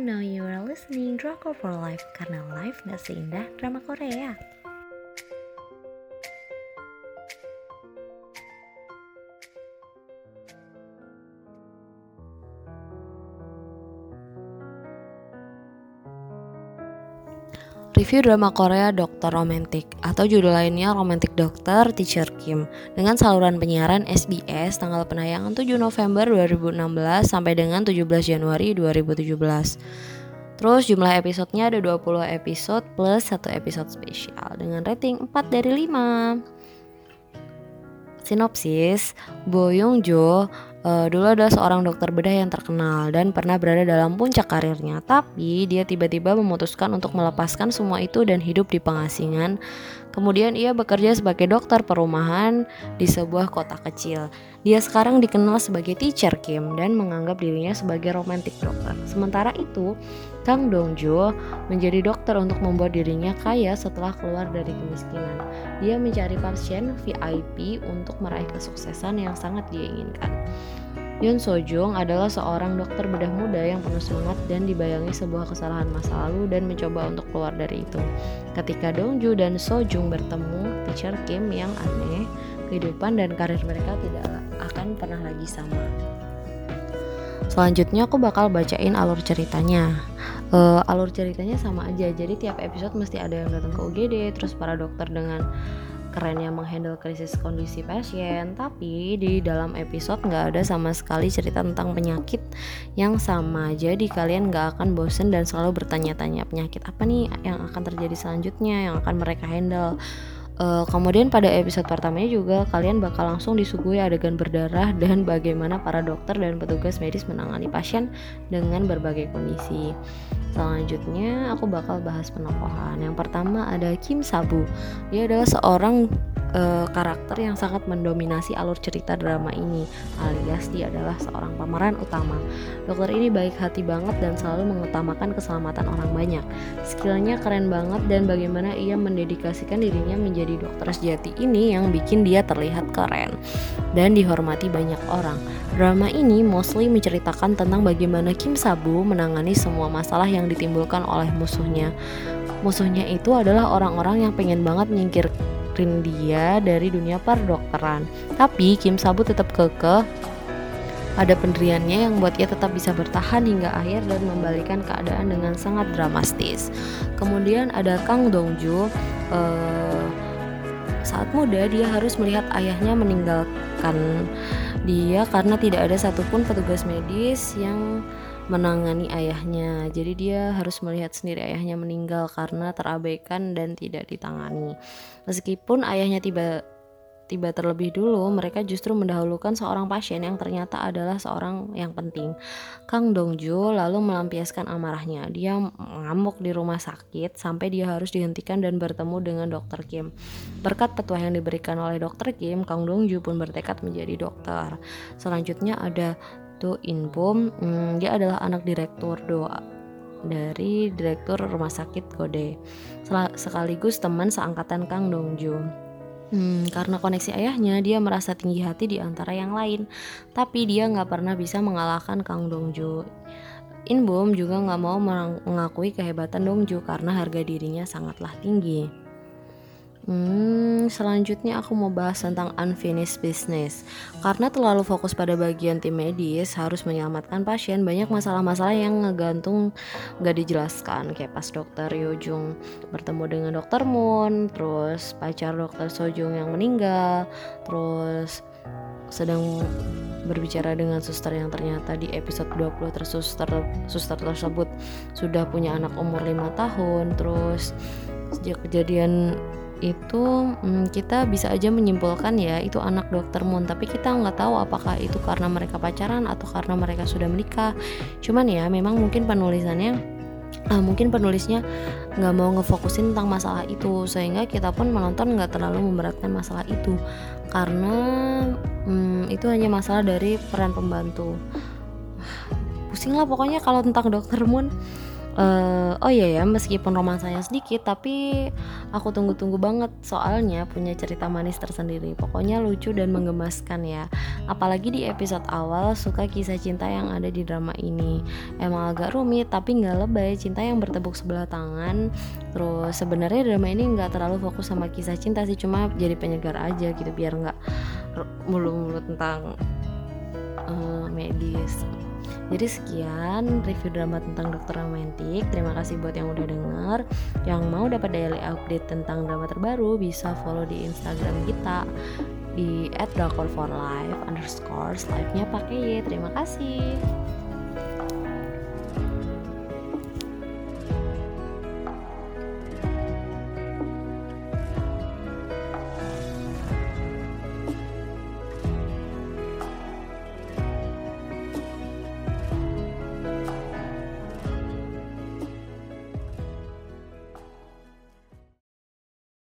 Now you are listening Drama for Life karena life gak seindah drama Korea. Review drama Korea Dokter Romantic atau judul lainnya Romantic Doctor Teacher Kim dengan saluran penyiaran SBS tanggal penayangan 7 November 2016 sampai dengan 17 Januari 2017. Terus jumlah episodenya ada 20 episode plus satu episode spesial dengan rating 4 dari 5. Sinopsis, Bo Young Jo uh, dulu adalah seorang dokter bedah yang terkenal dan pernah berada dalam puncak karirnya. Tapi dia tiba-tiba memutuskan untuk melepaskan semua itu dan hidup di pengasingan. Kemudian ia bekerja sebagai dokter perumahan di sebuah kota kecil. Dia sekarang dikenal sebagai teacher Kim dan menganggap dirinya sebagai romantic dokter. Sementara itu, Kang Dongjo menjadi dokter untuk membuat dirinya kaya setelah keluar dari kemiskinan. Dia mencari pasien VIP untuk meraih kesuksesan yang sangat dia inginkan. Yoon Sojung adalah seorang dokter bedah muda yang penuh semangat dan dibayangi sebuah kesalahan masa lalu dan mencoba untuk keluar dari itu. Ketika Dongju dan Sojung bertemu, teacher Kim yang aneh, kehidupan dan karir mereka tidak akan pernah lagi sama. Selanjutnya aku bakal bacain alur ceritanya. Uh, alur ceritanya sama aja, jadi tiap episode mesti ada yang datang ke UGD, terus para dokter dengan kerennya menghandle krisis kondisi pasien tapi di dalam episode nggak ada sama sekali cerita tentang penyakit yang sama jadi kalian nggak akan bosen dan selalu bertanya-tanya penyakit apa nih yang akan terjadi selanjutnya yang akan mereka handle Uh, kemudian pada episode pertamanya juga kalian bakal langsung disuguhi adegan berdarah dan bagaimana para dokter dan petugas medis menangani pasien dengan berbagai kondisi. Selanjutnya aku bakal bahas penokohan. Yang pertama ada Kim Sabu. Dia adalah seorang uh, karakter yang sangat mendominasi alur cerita drama ini alias dia adalah seorang pemeran utama. Dokter ini baik hati banget dan selalu mengutamakan keselamatan orang banyak. Skillnya keren banget dan bagaimana ia mendedikasikan dirinya menjadi dokter sejati ini yang bikin dia terlihat keren dan dihormati banyak orang. Drama ini mostly menceritakan tentang bagaimana Kim Sabu menangani semua masalah yang ditimbulkan oleh musuhnya. Musuhnya itu adalah orang-orang yang pengen banget menyingkir ngeluarin dia dari dunia perdokteran. Tapi Kim Sabu tetap kekeh pada pendiriannya yang buat ia tetap bisa bertahan hingga akhir dan membalikan keadaan dengan sangat dramatis. Kemudian ada Kang Dongju. Eh, saat muda dia harus melihat ayahnya meninggalkan dia karena tidak ada satupun petugas medis yang menangani ayahnya. Jadi dia harus melihat sendiri ayahnya meninggal karena terabaikan dan tidak ditangani. Meskipun ayahnya tiba tiba terlebih dulu, mereka justru mendahulukan seorang pasien yang ternyata adalah seorang yang penting. Kang Dongju lalu melampiaskan amarahnya. Dia ngamuk di rumah sakit sampai dia harus dihentikan dan bertemu dengan dokter Kim. Berkat petua yang diberikan oleh dokter Kim, Kang Dongju pun bertekad menjadi dokter. Selanjutnya ada itu Inbom hmm, dia adalah anak direktur doa dari direktur rumah sakit Kode sekaligus teman seangkatan Kang Dongju Hmm, karena koneksi ayahnya, dia merasa tinggi hati di antara yang lain. Tapi dia nggak pernah bisa mengalahkan Kang Dongju. Inbom juga nggak mau mengakui kehebatan Dongju karena harga dirinya sangatlah tinggi. Hmm, selanjutnya aku mau bahas tentang unfinished business. Karena terlalu fokus pada bagian tim medis, harus menyelamatkan pasien, banyak masalah-masalah yang ngegantung gak dijelaskan. Kayak pas dokter Yojung bertemu dengan dokter Moon, terus pacar dokter Sojung yang meninggal, terus sedang berbicara dengan suster yang ternyata di episode 20 terus suster, suster tersebut sudah punya anak umur 5 tahun terus sejak kejadian itu hmm, kita bisa aja menyimpulkan ya itu anak dokter Moon. Tapi kita nggak tahu apakah itu karena mereka pacaran atau karena mereka sudah menikah. Cuman ya memang mungkin penulisannya uh, mungkin penulisnya nggak mau ngefokusin tentang masalah itu. Sehingga kita pun menonton nggak terlalu memberatkan masalah itu. Karena hmm, itu hanya masalah dari peran pembantu. Pusing lah pokoknya kalau tentang dokter Moon Uh, oh iya ya, meskipun romansanya sedikit, tapi aku tunggu-tunggu banget soalnya punya cerita manis tersendiri. Pokoknya lucu dan menggemaskan ya. Apalagi di episode awal suka kisah cinta yang ada di drama ini. Emang agak rumit, tapi nggak lebay. Cinta yang bertepuk sebelah tangan. Terus sebenarnya drama ini nggak terlalu fokus sama kisah cinta sih, cuma jadi penyegar aja gitu biar nggak mulu-mulu tentang uh, medis. Jadi sekian review drama tentang Dokter Romantik. Terima kasih buat yang udah denger. Yang mau dapat daily update tentang drama terbaru bisa follow di Instagram kita di @drakor for life underscore live-nya pakai y. Terima kasih.